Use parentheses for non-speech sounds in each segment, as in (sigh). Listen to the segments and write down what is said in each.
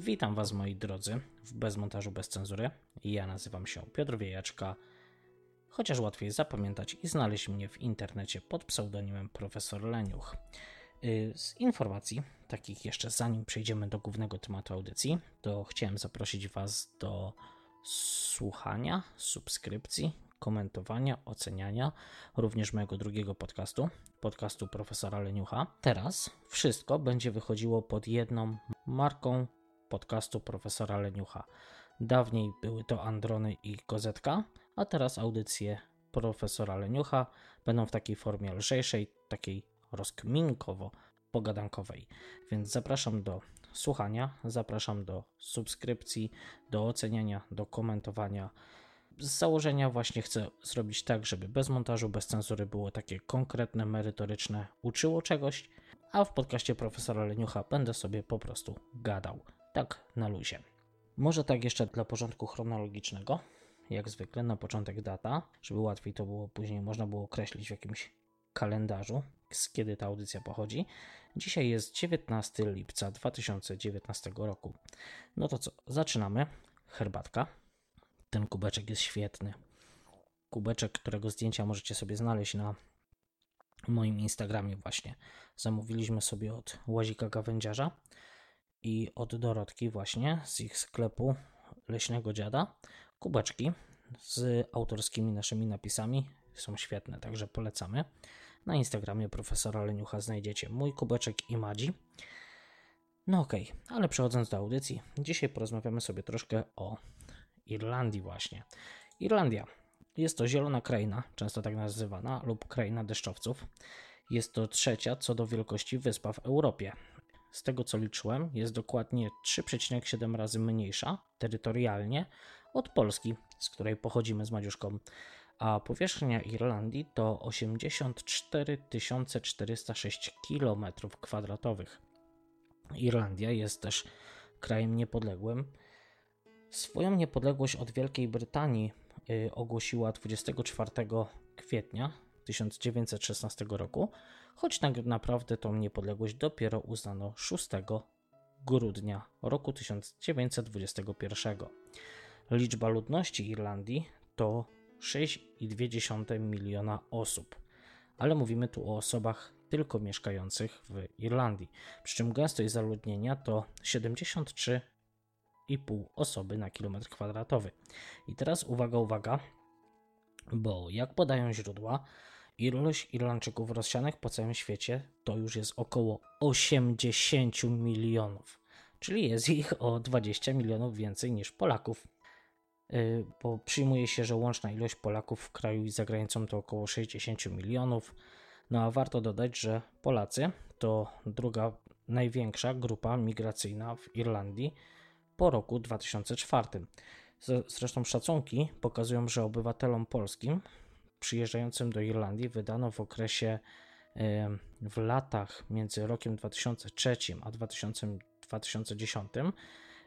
Witam Was moi drodzy w Bezmontażu Bez Cenzury. Ja nazywam się Piotr Wiejaczka, chociaż łatwiej zapamiętać i znaleźć mnie w internecie pod pseudonimem Profesor Leniuch. Y, z informacji, takich jeszcze zanim przejdziemy do głównego tematu audycji, to chciałem zaprosić Was do słuchania, subskrypcji, komentowania, oceniania również mojego drugiego podcastu, podcastu profesora Leniucha. Teraz wszystko będzie wychodziło pod jedną marką podcastu profesora Leniucha. Dawniej były to Androny i Kozetka, a teraz audycje profesora Leniucha będą w takiej formie lżejszej, takiej rozkminkowo-pogadankowej. Więc zapraszam do słuchania, zapraszam do subskrypcji, do oceniania, do komentowania. Z założenia właśnie chcę zrobić tak, żeby bez montażu, bez cenzury było takie konkretne, merytoryczne, uczyło czegoś, a w podcaście profesora Leniucha będę sobie po prostu gadał. Tak na luzie. Może tak jeszcze dla porządku chronologicznego, jak zwykle na początek data, żeby łatwiej to było później można było określić w jakimś kalendarzu, z kiedy ta audycja pochodzi. Dzisiaj jest 19 lipca 2019 roku. No to co, zaczynamy. Herbatka. Ten kubeczek jest świetny. Kubeczek, którego zdjęcia możecie sobie znaleźć na moim Instagramie właśnie. Zamówiliśmy sobie od Łazika Gawędziarza i od Dorotki właśnie z ich sklepu Leśnego Dziada. Kubeczki z autorskimi naszymi napisami są świetne, także polecamy. Na Instagramie profesora Leniucha znajdziecie mój kubeczek i Madzi. No okej, okay, ale przechodząc do audycji, dzisiaj porozmawiamy sobie troszkę o Irlandii właśnie. Irlandia jest to zielona kraina, często tak nazywana, lub kraina deszczowców. Jest to trzecia co do wielkości wyspa w Europie. Z tego co liczyłem, jest dokładnie 3,7 razy mniejsza terytorialnie od Polski, z której pochodzimy z Madziuszką. A powierzchnia Irlandii to 84 406 km2. Irlandia jest też krajem niepodległym. Swoją niepodległość od Wielkiej Brytanii y, ogłosiła 24 kwietnia 1916 roku, choć tak naprawdę tą niepodległość dopiero uznano 6 grudnia roku 1921. Liczba ludności Irlandii to 6,2 miliona osób, ale mówimy tu o osobach tylko mieszkających w Irlandii, przy czym gęstość zaludnienia to 73,5 osoby na kilometr kwadratowy. I teraz uwaga, uwaga, bo jak podają źródła, ilość Irlandczyków rozsianych po całym świecie to już jest około 80 milionów, czyli jest ich o 20 milionów więcej niż Polaków. Y, bo przyjmuje się, że łączna ilość Polaków w kraju i za granicą to około 60 milionów. No a warto dodać, że Polacy to druga największa grupa migracyjna w Irlandii po roku 2004. Zresztą szacunki pokazują, że obywatelom polskim przyjeżdżającym do Irlandii wydano w okresie w latach między rokiem 2003 a 2010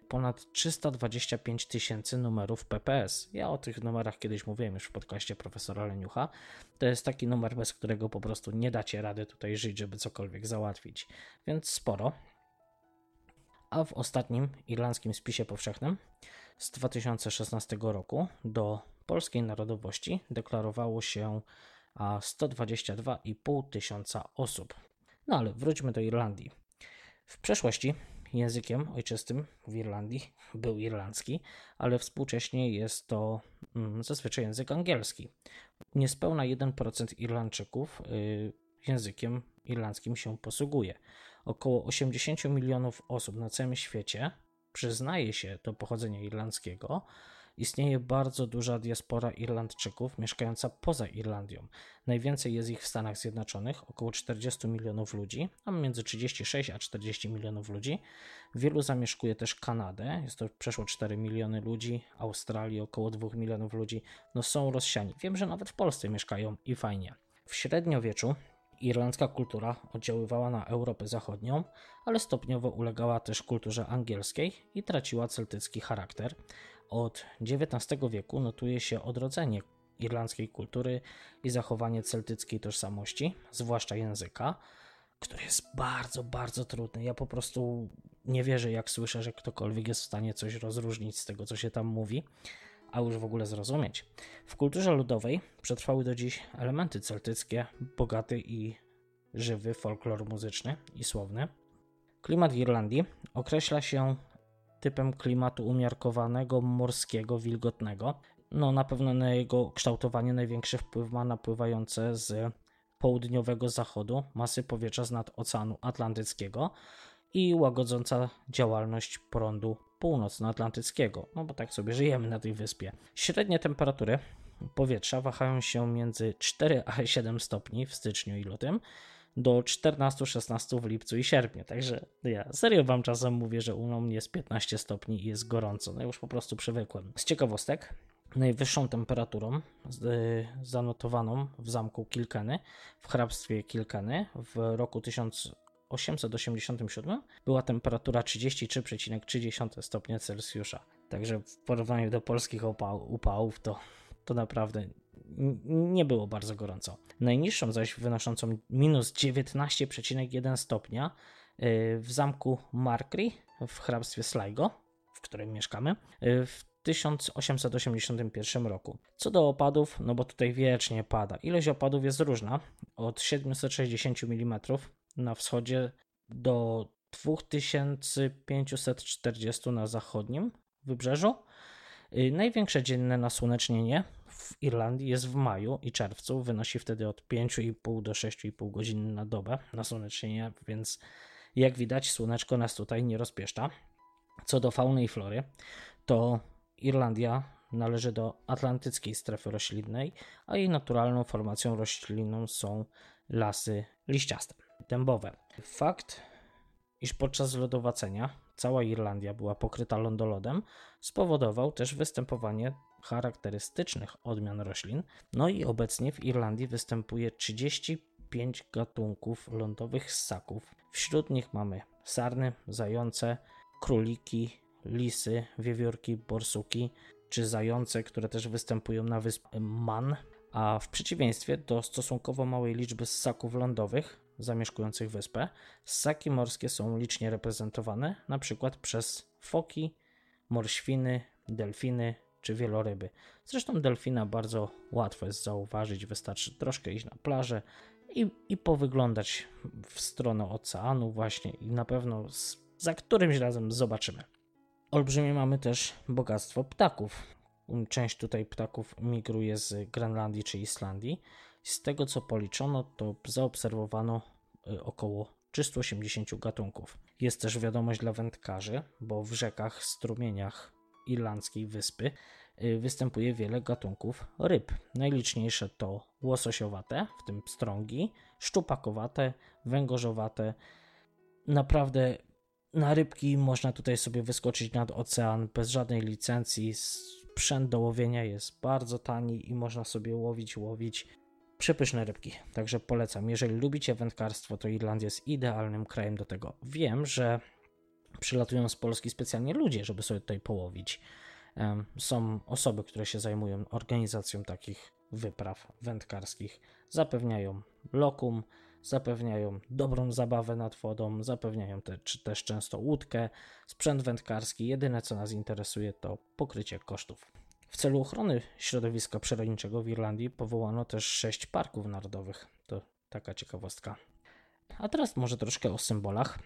ponad 325 tysięcy numerów PPS. Ja o tych numerach kiedyś mówiłem już w podcaście profesora Leniucha. To jest taki numer, bez którego po prostu nie dacie rady tutaj żyć, żeby cokolwiek załatwić. Więc sporo. A w ostatnim irlandzkim spisie powszechnym z 2016 roku do polskiej narodowości deklarowało się 122,5 tysiąca osób. No ale wróćmy do Irlandii. W przeszłości językiem ojczystym w Irlandii był irlandzki, ale współcześnie jest to mm, zazwyczaj język angielski. Niespełna 1% Irlandczyków y, językiem irlandzkim się posługuje. Około 80 milionów osób na całym świecie przyznaje się do pochodzenia irlandzkiego, istnieje bardzo duża diaspora Irlandczyków mieszkająca poza Irlandią. Najwięcej jest ich w Stanach Zjednoczonych, około 40 milionów ludzi, a między 36 a 40 milionów ludzi. Wielu zamieszkuje też Kanadę, jest to przeszło 4 miliony ludzi, Australii około 2 milionów ludzi. No są rozsiani. Wiem, że nawet w Polsce mieszkają i fajnie. W średniowieczu irlandzka kultura oddziaływała na Europę Zachodnią, ale stopniowo ulegała też kulturze angielskiej i traciła celtycki charakter. Od XIX wieku notuje się odrodzenie irlandzkiej kultury i zachowanie celtyckiej tożsamości, zwłaszcza języka, który jest bardzo, bardzo trudny. Ja po prostu nie wierzę, jak słyszę, że ktokolwiek jest w stanie coś rozróżnić z tego, co się tam mówi, a już w ogóle zrozumieć. W kulturze ludowej przetrwały do dziś elementy celtyckie, bogaty i żywy folklor muzyczny i słowny. Klimat Irlandii określa się typem klimatu umiarkowanego, morskiego, wilgotnego. No, na pewno na jego kształtowanie największy wpływ ma napływające z południowego zachodu masy powietrza z nad Oceanu Atlantyckiego i łagodząca działalność prądu północnoatlantyckiego, no bo tak sobie żyjemy na tej wyspie. Średnie temperatury powietrza wahają się między 4 a 7 stopni w styczniu i lutym, do 14-16 w lipcu i sierpniu. Także ja serio wam czasem mówię, że u mnie jest 15 stopni i jest gorąco. No już po prostu przywykłem. Z ciekawostek, najwyższą temperaturą zanotowaną w zamku Kilkeny, w hrabstwie Kilkeny w roku 1887 była temperatura 33,3 stopnia Celsjusza. Także w porównaniu do polskich upałów to, to naprawdę nie było bardzo gorąco. Najniższą zaś wynoszącą minus 19,1 stopnia y, w zamku Markri w hrabstwie Sligo, w którym mieszkamy, y, w 1881 roku. Co do opadów, no bo tutaj wiecznie pada. Ilość opadów jest różna, od 760 mm na wschodzie do 2540 na zachodnim wybrzeżu. Y, największe dzienne nasłonecznienie w Irlandii jest w maju i czerwcu. Wynosi wtedy od 5,5 do 6,5 godzin na dobę nasłonecznienie, więc jak widać, słoneczko nas tutaj nie rozpieszcza. Co do fauny i flory, to Irlandia należy do atlantyckiej strefy roślinnej, a jej naturalną formacją roślinną są lasy liściaste, dębowe. Fakt, iż podczas lodowacenia cała Irlandia była pokryta lądolodem, spowodował też występowanie charakterystycznych odmian roślin. No i obecnie w Irlandii występuje 35 gatunków lądowych ssaków. Wśród nich mamy sarny, zające, króliki, lisy, wiewiórki, borsuki czy zające, które też występują na wyspie Man, a w przeciwieństwie do stosunkowo małej liczby ssaków lądowych zamieszkujących wyspę, ssaki morskie są licznie reprezentowane np. przez foki, morświny, delfiny czy wieloryby. Zresztą delfina bardzo łatwo jest zauważyć, wystarczy troszkę iść na plażę i, i powyglądać w stronę oceanu właśnie i na pewno z, za którymś razem zobaczymy. Olbrzymie mamy też bogactwo ptaków. Część tutaj ptaków migruje z Grenlandii czy Islandii. Z tego co policzono, to zaobserwowano y, około 380 gatunków. Jest też wiadomość dla wędkarzy, bo w rzekach, strumieniach irlandzkiej wyspy y, występuje wiele gatunków ryb. Najliczniejsze to łososiowate, w tym strągi, szczupakowate, węgorzowate. Naprawdę na rybki można tutaj sobie wyskoczyć nad ocean bez żadnej licencji. Sprzęt do łowienia jest bardzo tani i można sobie łowić, łowić przepyszne rybki. Także polecam. Jeżeli lubicie wędkarstwo, to Irlandia jest idealnym krajem do tego. Wiem, że przylatują z Polski specjalnie ludzie, żeby sobie tutaj połowić. Są osoby, które się zajmują organizacją takich wypraw wędkarskich. Zapewniają lokum, zapewniają dobrą zabawę nad wodą, zapewniają te, czy też często łódkę, sprzęt wędkarski. Jedyne co nas interesuje to pokrycie kosztów. W celu ochrony środowiska przyrodniczego w Irlandii powołano też sześć parków narodowych. To taka ciekawostka. A teraz może troszkę o symbolach.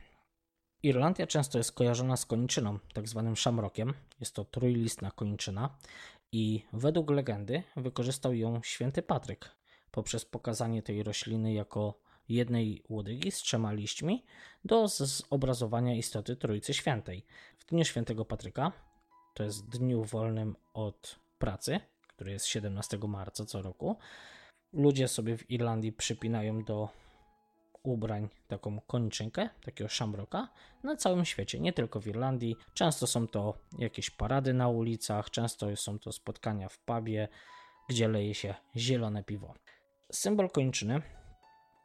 Irlandia często jest kojarzona z koniczyną, tak zwanym szamrokiem. Jest to trójlistna koniczyna i według legendy wykorzystał ją święty Patryk poprzez pokazanie tej rośliny jako jednej łodygi z trzema liśćmi do zobrazowania istoty Trójcy Świętej. W dniu świętego Patryka, to jest dniu wolnym od pracy, który jest 17 marca co roku, ludzie sobie w Irlandii przypinają do ubrań taką koniczynkę, takiego szamroka na całym świecie, nie tylko w Irlandii. Często są to jakieś parady na ulicach, często są to spotkania w pubie, gdzie leje się zielone piwo. Symbol kończyny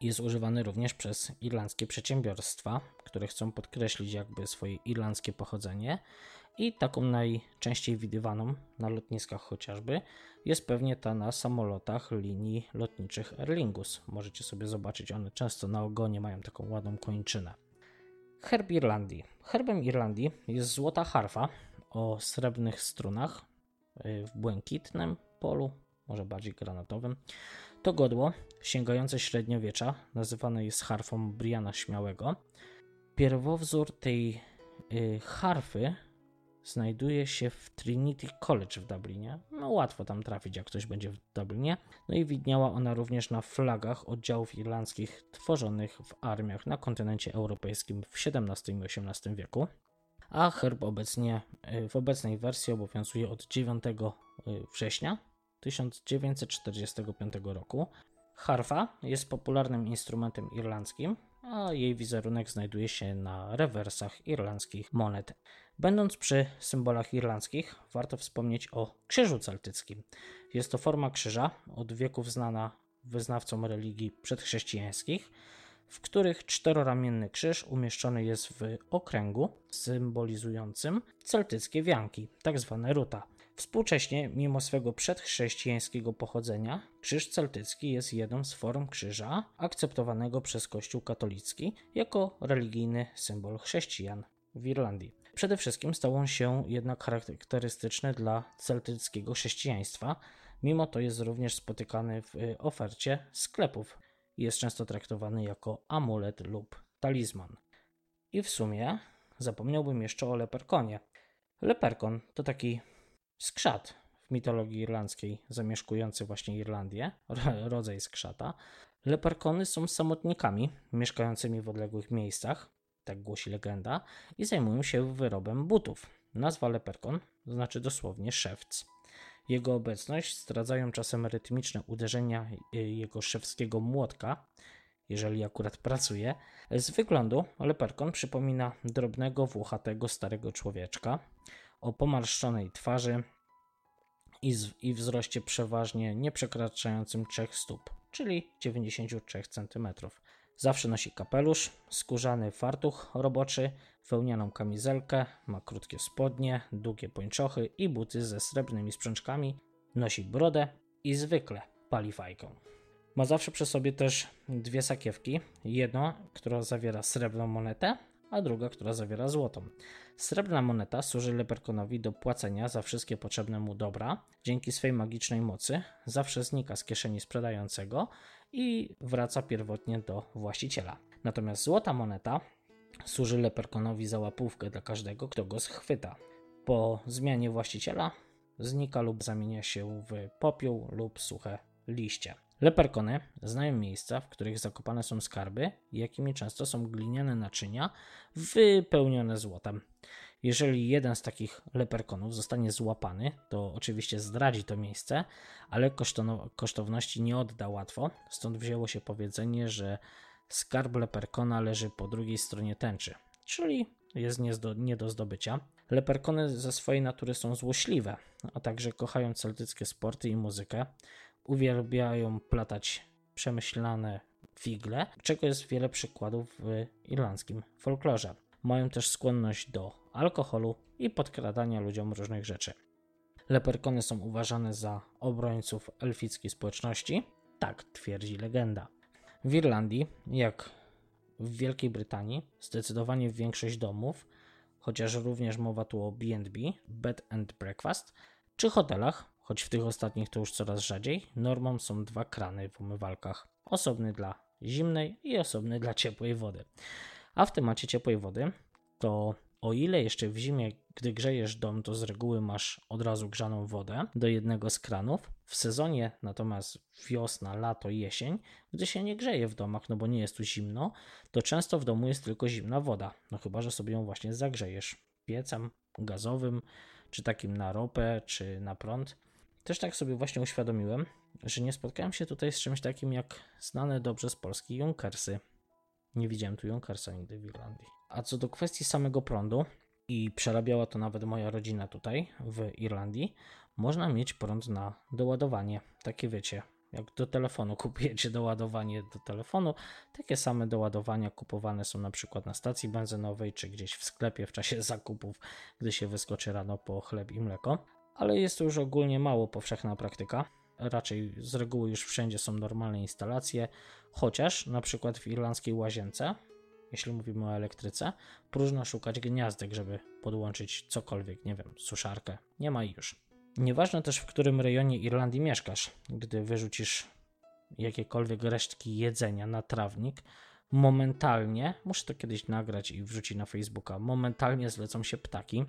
Jest używany również przez irlandzkie przedsiębiorstwa, które chcą podkreślić jakby swoje irlandzkie pochodzenie. I taką najczęściej widywaną na lotniskach chociażby jest pewnie ta na samolotach linii lotniczych Aer Lingus. Możecie sobie zobaczyć, one często na ogonie mają taką ładną kończynę. Herb Irlandii. Herbem Irlandii jest złota harfa o srebrnych strunach y, w błękitnym polu, może bardziej granatowym. To godło sięgające średniowiecza nazywane jest harfą Briana Śmiałego. Pierwowzór tej y, harfy znajduje się w Trinity College w Dublinie. No łatwo tam trafić, jak ktoś będzie w Dublinie. No i widniała ona również na flagach oddziałów irlandzkich tworzonych w armiach na kontynencie europejskim w XVII i XVIII wieku. A herb obecnie y, w obecnej wersji obowiązuje od 9 y, września 1945 roku. Harfa jest popularnym instrumentem irlandzkim, a jej wizerunek znajduje się na rewersach irlandzkich monet. Będąc przy symbolach irlandzkich, warto wspomnieć o krzyżu celtyckim. Jest to forma krzyża, od wieków znana wyznawcom religii przedchrześcijańskich, w których czteroramienny krzyż umieszczony jest w okręgu symbolizującym celtyckie wianki, tzw. Tak ruta. Współcześnie, mimo swego przedchrześcijańskiego pochodzenia, krzyż celtycki jest jedną z form krzyża akceptowanego przez Kościół katolicki jako religijny symbol chrześcijan w Irlandii. Przede wszystkim stał on się jednak charakterystyczny dla celtyckiego chrześcijaństwa, mimo to jest również spotykany w ofercie sklepów jest często traktowany jako amulet lub talizman. I w sumie zapomniałbym jeszcze o leperkonie. Leperkon to taki skrzat w mitologii irlandzkiej zamieszkujący właśnie Irlandię, (laughs) rodzaj skrzata. Leperkony są samotnikami mieszkającymi w odległych miejscach, tak głosi legenda, i zajmują się wyrobem butów. Nazwa leperkon znaczy dosłownie szewc. Jego obecność zdradzają czasem rytmiczne uderzenia jego szewskiego młotka, jeżeli akurat pracuje. Z wyglądu leperkon przypomina drobnego, włochatego starego człowieczka o pomarszczonej twarzy i, z, i wzroście przeważnie nie przekraczającym 3 stóp, czyli 93 cm. Zawsze nosi kapelusz, skórzany fartuch roboczy, wełnianą kamizelkę, ma krótkie spodnie, długie pończochy i buty ze srebrnymi spręczkami, nosi brodę i zwykle pali fajką. Ma zawsze przy sobie też dwie sakiewki, jedno, która zawiera srebrną monetę, a druga, która zawiera złotą. Srebrna moneta służy Leperkonowi do płacenia za wszystkie potrzebne mu dobra. Dzięki swej magicznej mocy zawsze znika z kieszeni sprzedającego i wraca pierwotnie do właściciela. Natomiast złota moneta służy Leperkonowi za łapówkę dla każdego, kto go schwyta. Po zmianie właściciela znika lub zamienia się w popiół lub suche liście. Leperkony znają miejsca, w których zakopane są skarby, jakimi często są gliniane naczynia wypełnione złotem. Jeżeli jeden z takich leperkonów zostanie złapany, to oczywiście zdradzi to miejsce, ale kosztowności nie odda łatwo. Stąd wzięło się powiedzenie, że skarb leperkona leży po drugiej stronie tęczy, czyli jest nie do, nie do zdobycia. Leperkony ze swojej natury są złośliwe, a także kochają celtyckie sporty i muzykę. Uwielbiają platać przemyślane figle, czego jest wiele przykładów w irlandzkim folklorze. Mają też skłonność do alkoholu i podkradania ludziom różnych rzeczy. Leperkony są uważane za obrońców elfickiej społeczności, tak twierdzi legenda. W Irlandii, jak w Wielkiej Brytanii, zdecydowanie większość domów, chociaż również mowa tu o B&B, bed and breakfast, czy hotelach, choć w tych ostatnich to już coraz rzadziej, normą są dwa krany w umywalkach. Osobny dla zimnej i osobny dla ciepłej wody. A w temacie ciepłej wody to o ile jeszcze w zimie, gdy grzejesz dom, to z reguły masz od razu grzaną wodę do jednego z kranów, w sezonie natomiast wiosna, lato, jesień, gdy się nie grzeje w domach, no bo nie jest tu zimno, to często w domu jest tylko zimna woda. No chyba, że sobie ją właśnie zagrzejesz piecem gazowym, czy takim na ropę, czy na prąd. Też tak sobie właśnie uświadomiłem, że nie spotkałem się tutaj z czymś takim jak znane dobrze z Polski Junkersy. Nie widziałem tu Junkersa nigdy w Irlandii. A co do kwestii samego prądu, i przerabiała to nawet moja rodzina tutaj w Irlandii, można mieć prąd na doładowanie. Takie wiecie, Jak do telefonu (laughs) kupujecie doładowanie do telefonu, takie same doładowania kupowane są na przykład na stacji benzynowej czy gdzieś w sklepie w czasie (laughs) zakupów, gdy się wyskoczy rano po chleb i mleko. Ale jest to już ogólnie mało powszechna praktyka. Raczej z reguły już wszędzie są normalne instalacje, chociaż na przykład w irlandzkiej łazience, jeśli mówimy o elektryce, próżno szukać gniazdek, żeby podłączyć cokolwiek, nie wiem, suszarkę. Nie ma już. Nieważne też w którym rejonie Irlandii mieszkasz, gdy wyrzucisz jakiekolwiek resztki jedzenia na trawnik, momentalnie, muszę to kiedyś nagrać i wrzucić na Facebooka, momentalnie zlecą się ptaki.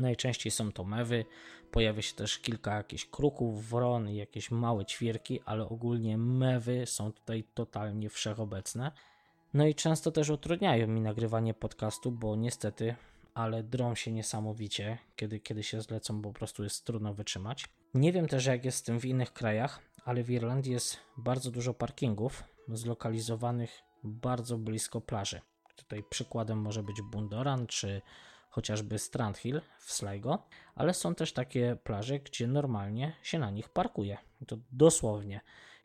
Najczęściej są to mewy, pojawia się też kilka jakichś kruków, wron i jakieś małe ćwierki, ale ogólnie mewy są tutaj totalnie wszechobecne. No i często też utrudniają mi nagrywanie podcastu, bo niestety ale drą się niesamowicie, kiedy, kiedy się zlecą, po prostu jest trudno wytrzymać. Nie wiem też, jak jest z tym w innych krajach, ale w Irlandii jest bardzo dużo parkingów zlokalizowanych bardzo blisko plaży. Tutaj przykładem może być Bundoran czy chociażby Strandhill w Sligo, ale są też takie plaże, gdzie normalnie się na nich parkuje. To dosłownie.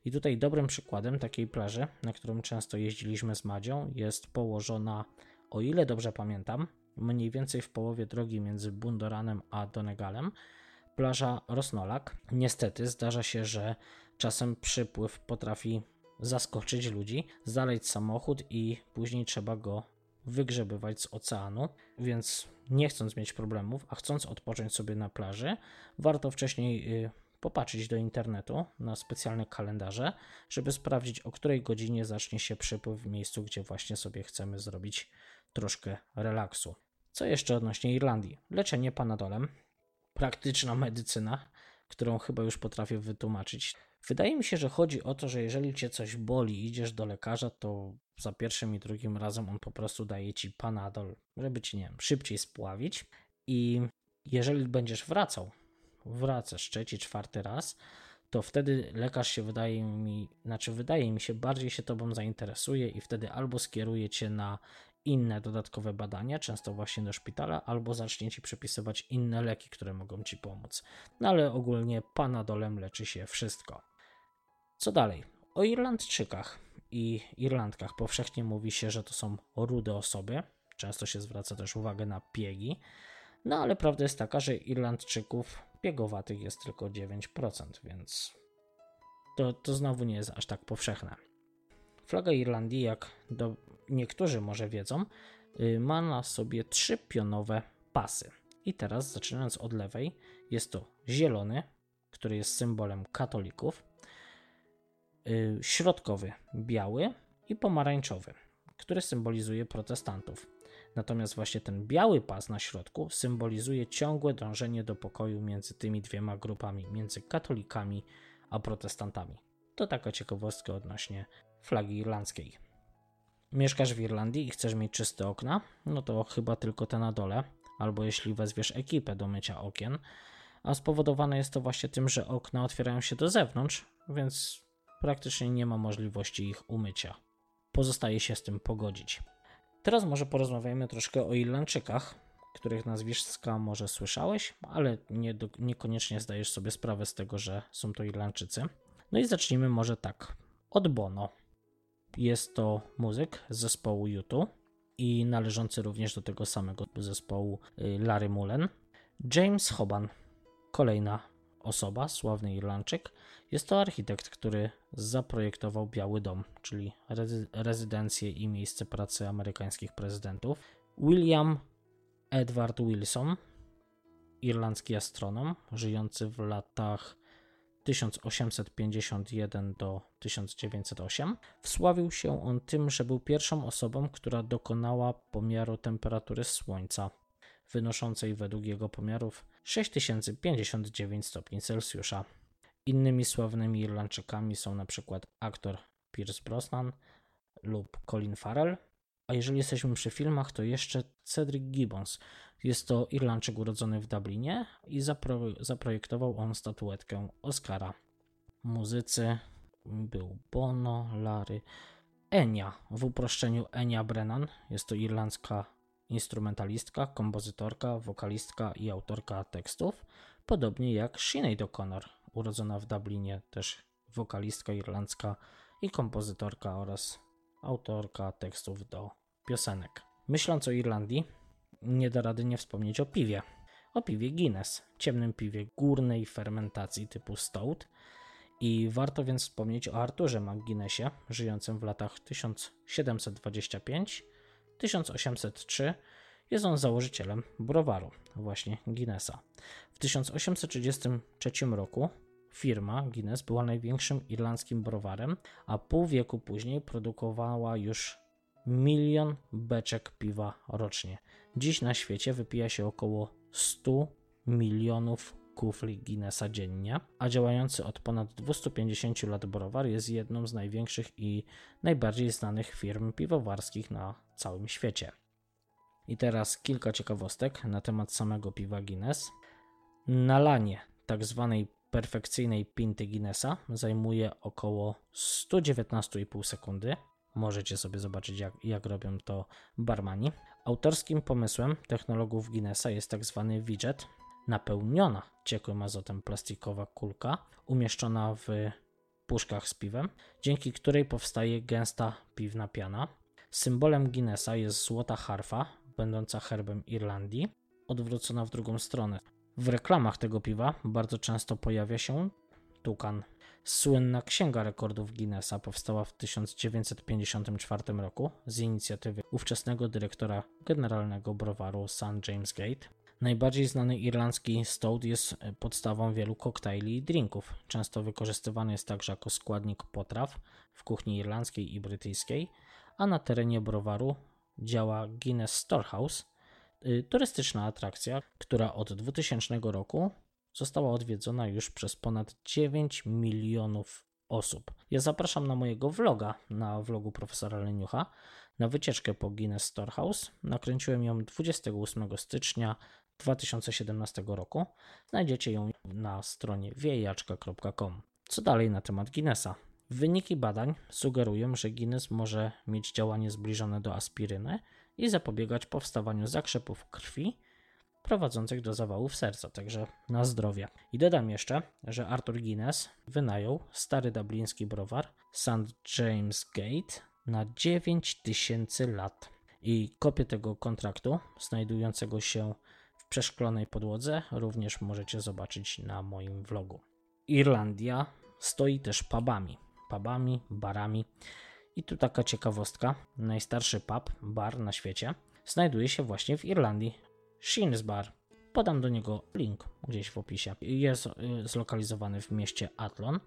I tutaj dobrym przykładem takiej plaży, na którą często jeździliśmy z Madzią, jest położona, o ile dobrze pamiętam, mniej więcej w połowie drogi między Bundoranem a Donegalem, plaża Rosnolak. Niestety zdarza się, że czasem przypływ potrafi zaskoczyć ludzi, zaleć samochód i później trzeba go wygrzebywać z oceanu, więc nie chcąc mieć problemów, a chcąc odpocząć sobie na plaży, warto wcześniej y, popatrzeć do internetu na specjalne kalendarze, żeby sprawdzić, o której godzinie zacznie się przypływ w miejscu, gdzie właśnie sobie chcemy zrobić troszkę relaksu. Co jeszcze odnośnie Irlandii? Leczenie panadolem, praktyczna medycyna, którą chyba już potrafię wytłumaczyć. Wydaje mi się, że chodzi o to, że jeżeli cię coś boli idziesz do lekarza, to za pierwszym i drugim razem on po prostu daje ci panadol, żeby ci, nie wiem, szybciej spławić. I jeżeli będziesz wracał, wracasz trzeci, czwarty raz, to wtedy lekarz się wydaje mi, znaczy wydaje mi się, bardziej się tobą zainteresuje i wtedy albo skieruje cię na inne dodatkowe badania, często właśnie do szpitala, albo zacznie ci przepisywać inne leki, które mogą ci pomóc. No ale ogólnie panadolem leczy się wszystko. Co dalej? O Irlandczykach i Irlandkach powszechnie mówi się, że to są rude osoby. Często się zwraca też uwagę na piegi. No ale prawda jest taka, że Irlandczyków piegowatych jest tylko 9%, więc to, to znowu nie jest aż tak powszechne. Flaga Irlandii, jak do, niektórzy może wiedzą, y, ma na sobie trzy pionowe pasy. I teraz, zaczynając od lewej, jest to zielony, który jest symbolem katolików, środkowy biały i pomarańczowy, który symbolizuje protestantów. Natomiast właśnie ten biały pas na środku symbolizuje ciągłe dążenie do pokoju między tymi dwiema grupami, między katolikami a protestantami. To taka ciekawostka odnośnie flagi irlandzkiej. Mieszkasz w Irlandii i chcesz mieć czyste okna? No to chyba tylko te na dole, albo jeśli wezwiesz ekipę do mycia okien. A spowodowane jest to właśnie tym, że okna otwierają się do zewnątrz, więc praktycznie nie ma możliwości ich umycia. Pozostaje się z tym pogodzić. Teraz może porozmawiajmy troszkę o Irlandczykach, których nazwiska może słyszałeś, ale nie do, niekoniecznie zdajesz sobie sprawę z tego, że są to Irlandczycy. No i zacznijmy może tak. Od Bono. Jest to muzyk z zespołu YouTube i należący również do tego samego zespołu y, Larry Mullen. James Hoban, kolejna osoba, sławny Irlandczyk. Jest to architekt, który zaprojektował Biały Dom, czyli rezydencję i miejsce pracy amerykańskich prezydentów. William Edward Wilson, irlandzki astronom, żyjący w latach 1851 do 1908. Wsławił się on tym, że był pierwszą osobą, która dokonała pomiaru temperatury Słońca, wynoszącej według jego pomiarów 6059 stopni Celsjusza. Innymi sławnymi Irlandczykami są na przykład aktor Pierce Brosnan lub Colin Farrell. A jeżeli jesteśmy przy filmach, to jeszcze Cedric Gibbons. Jest to Irlandczyk urodzony w Dublinie i zapro zaprojektował on statuetkę Oscara. Muzycy był Bono, Larry, Enia, w uproszczeniu Enia Brennan. Jest to irlandzka instrumentalistka, kompozytorka, wokalistka i autorka tekstów, podobnie jak Sinead O'Connor, urodzona w Dublinie też wokalistka irlandzka i kompozytorka oraz autorka tekstów do piosenek. Myśląc o Irlandii, nie da rady nie wspomnieć o piwie. O piwie Guinness, ciemnym piwie górnej fermentacji typu stout. I warto więc wspomnieć o Arturze McGuinnessie, żyjącym w latach 1725-1803. Jest on założycielem browaru, właśnie Guinnessa. W 1833 roku firma Guinness była największym irlandzkim browarem, a pół wieku później produkowała już milion beczek piwa rocznie. Dziś na świecie wypija się około 100 milionów kufli Guinnessa dziennie, a działający od ponad 250 lat browar jest jedną z największych i najbardziej znanych firm piwowarskich na całym świecie. I teraz kilka ciekawostek na temat samego piwa Guinness. Nalanie tak zwanej perfekcyjnej pinty Guinnessa zajmuje około 119,5 sekundy. Możecie sobie zobaczyć, jak, jak robią to barmani. Autorskim pomysłem technologów Guinnessa jest tak zwany widget, napełniona ciekłym azotem plastikowa kulka, umieszczona w puszkach z piwem, dzięki której powstaje gęsta piwna piana. Symbolem Guinnessa jest złota harfa, będąca herbem Irlandii, odwrócona w drugą stronę. W reklamach tego piwa bardzo często pojawia się tukan. Słynna Księga Rekordów Guinnessa powstała w 1954 roku z inicjatywy ówczesnego dyrektora generalnego browaru St. James Gate. Najbardziej znany irlandzki stout jest podstawą wielu koktajli i drinków. Często wykorzystywany jest także jako składnik potraw w kuchni irlandzkiej i brytyjskiej, a na terenie browaru działa Guinness Storehouse, y, turystyczna atrakcja, która od 2000 roku została odwiedzona już przez ponad 9 milionów osób. Ja zapraszam na mojego vloga, na vlogu profesora Leniucha, na wycieczkę po Guinness Storehouse. Nakręciłem ją 28 stycznia 2017 roku. Znajdziecie ją na stronie wiejaczka.com. Co dalej na temat Guinnessa? Wyniki badań sugerują, że Guinness może mieć działanie zbliżone do aspiryny i zapobiegać powstawaniu zakrzepów krwi prowadzących do zawałów serca, także na zdrowie. I dodam jeszcze, że Arthur Guinness wynajął stary dubliński browar St. James Gate na 9000 lat. I kopię tego kontraktu, znajdującego się przeszklonej podłodze, również możecie zobaczyć na moim vlogu. Irlandia stoi też pubami pubami, barami. I tu taka ciekawostka: najstarszy pub, bar na świecie, znajduje się właśnie w Irlandii. Sheen's Bar. Podam do niego link gdzieś w opisie. Jest y, zlokalizowany w mieście Athlon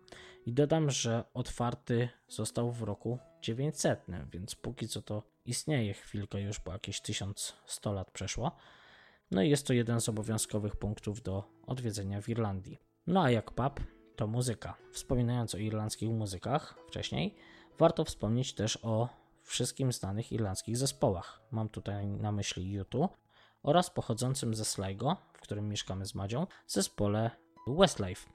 i dodam, że otwarty został w roku 900, więc póki co to istnieje chwilkę już, bo jakieś 1100 lat przeszło. No i jest to jeden z obowiązkowych punktów do odwiedzenia w Irlandii. No a jak pub, to muzyka. Wspominając o irlandzkich muzykach wcześniej, warto wspomnieć też o wszystkim znanych irlandzkich zespołach. Mam tutaj na myśli U2 oraz pochodzącym ze Sligo, w którym mieszkamy z Madzią, zespole Westlife.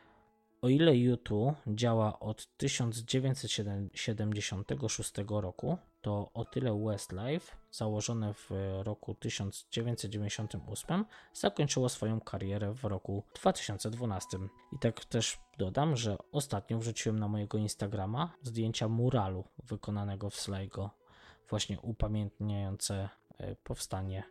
O ile U2 działa od 1976 roku, to o tyle Westlife, założone w roku 1998, zakończyło swoją karierę w roku 2012. I tak też dodam, że ostatnio wrzuciłem na mojego Instagrama zdjęcia muralu wykonanego w Sligo, właśnie upamiętniające e, powstanie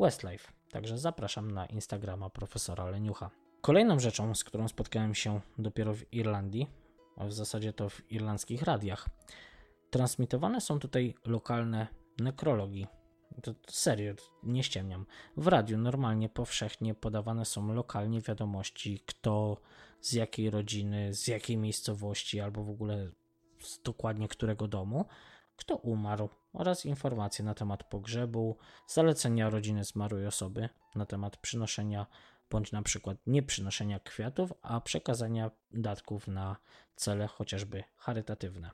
Westlife. Także zapraszam na Instagrama profesora Leniucha. Kolejną rzeczą, z którą spotkałem się dopiero w Irlandii, a w zasadzie to w irlandzkich radiach, transmitowane są tutaj lokalne nekrologii. To serio, nie ściemniam. W radiu normalnie powszechnie podawane są lokalnie wiadomości, kto z jakiej rodziny, z jakiej miejscowości, albo w ogóle z dokładnie którego domu, kto umarł, oraz informacje na temat pogrzebu, zalecenia rodziny zmarłej osoby na temat przynoszenia bądź na przykład nie przynoszenia kwiatów, a przekazania datków na cele chociażby charytatywne.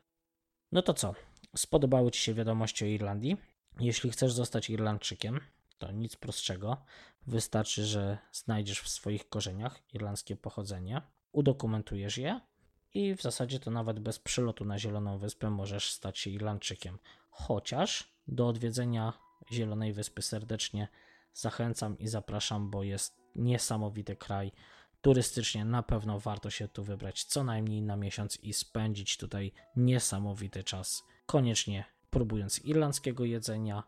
No to co? Spodobały Ci się wiadomości o Irlandii? Jeśli chcesz zostać Irlandczykiem, to nic prostszego. Wystarczy, że znajdziesz w swoich korzeniach irlandzkie pochodzenie, udokumentujesz je i w zasadzie to nawet bez przylotu na Zieloną Wyspę możesz stać się Irlandczykiem. Chociaż do odwiedzenia Zielonej Wyspy serdecznie zachęcam i zapraszam, bo jest niesamowity kraj turystycznie na pewno warto się tu wybrać co najmniej na miesiąc i spędzić tutaj niesamowity czas. Koniecznie próbując irlandzkiego jedzenia,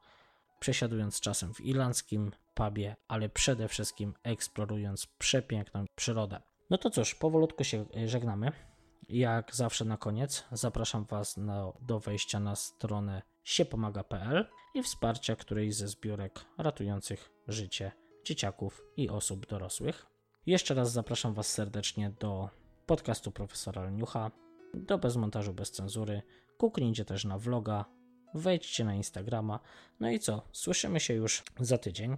przesiadując czasem w irlandzkim pubie, ale przede wszystkim eksplorując przepiękną przyrodę. No to cóż, powolutku się żegnamy. Jak zawsze na koniec zapraszam Was na, do wejścia na stronę siepomaga.pl i wsparcia którejś ze zbiórek ratujących życie dzieciaków i osób dorosłych. Jeszcze raz zapraszam Was serdecznie do podcastu profesora Leniucha, do Bezmontażu Bez Cenzury. Kuknijcie też na vloga, wejdźcie na Instagrama. No i co? Słyszymy się już za tydzień.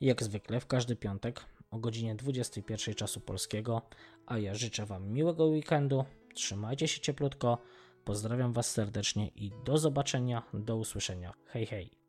Jak zwykle w każdy piątek o godzinie 21 czasu polskiego, a ja życzę Wam miłego weekendu. Trzymajcie się cieplutko. Pozdrawiam Was serdecznie i do zobaczenia, do usłyszenia. Hej, hej.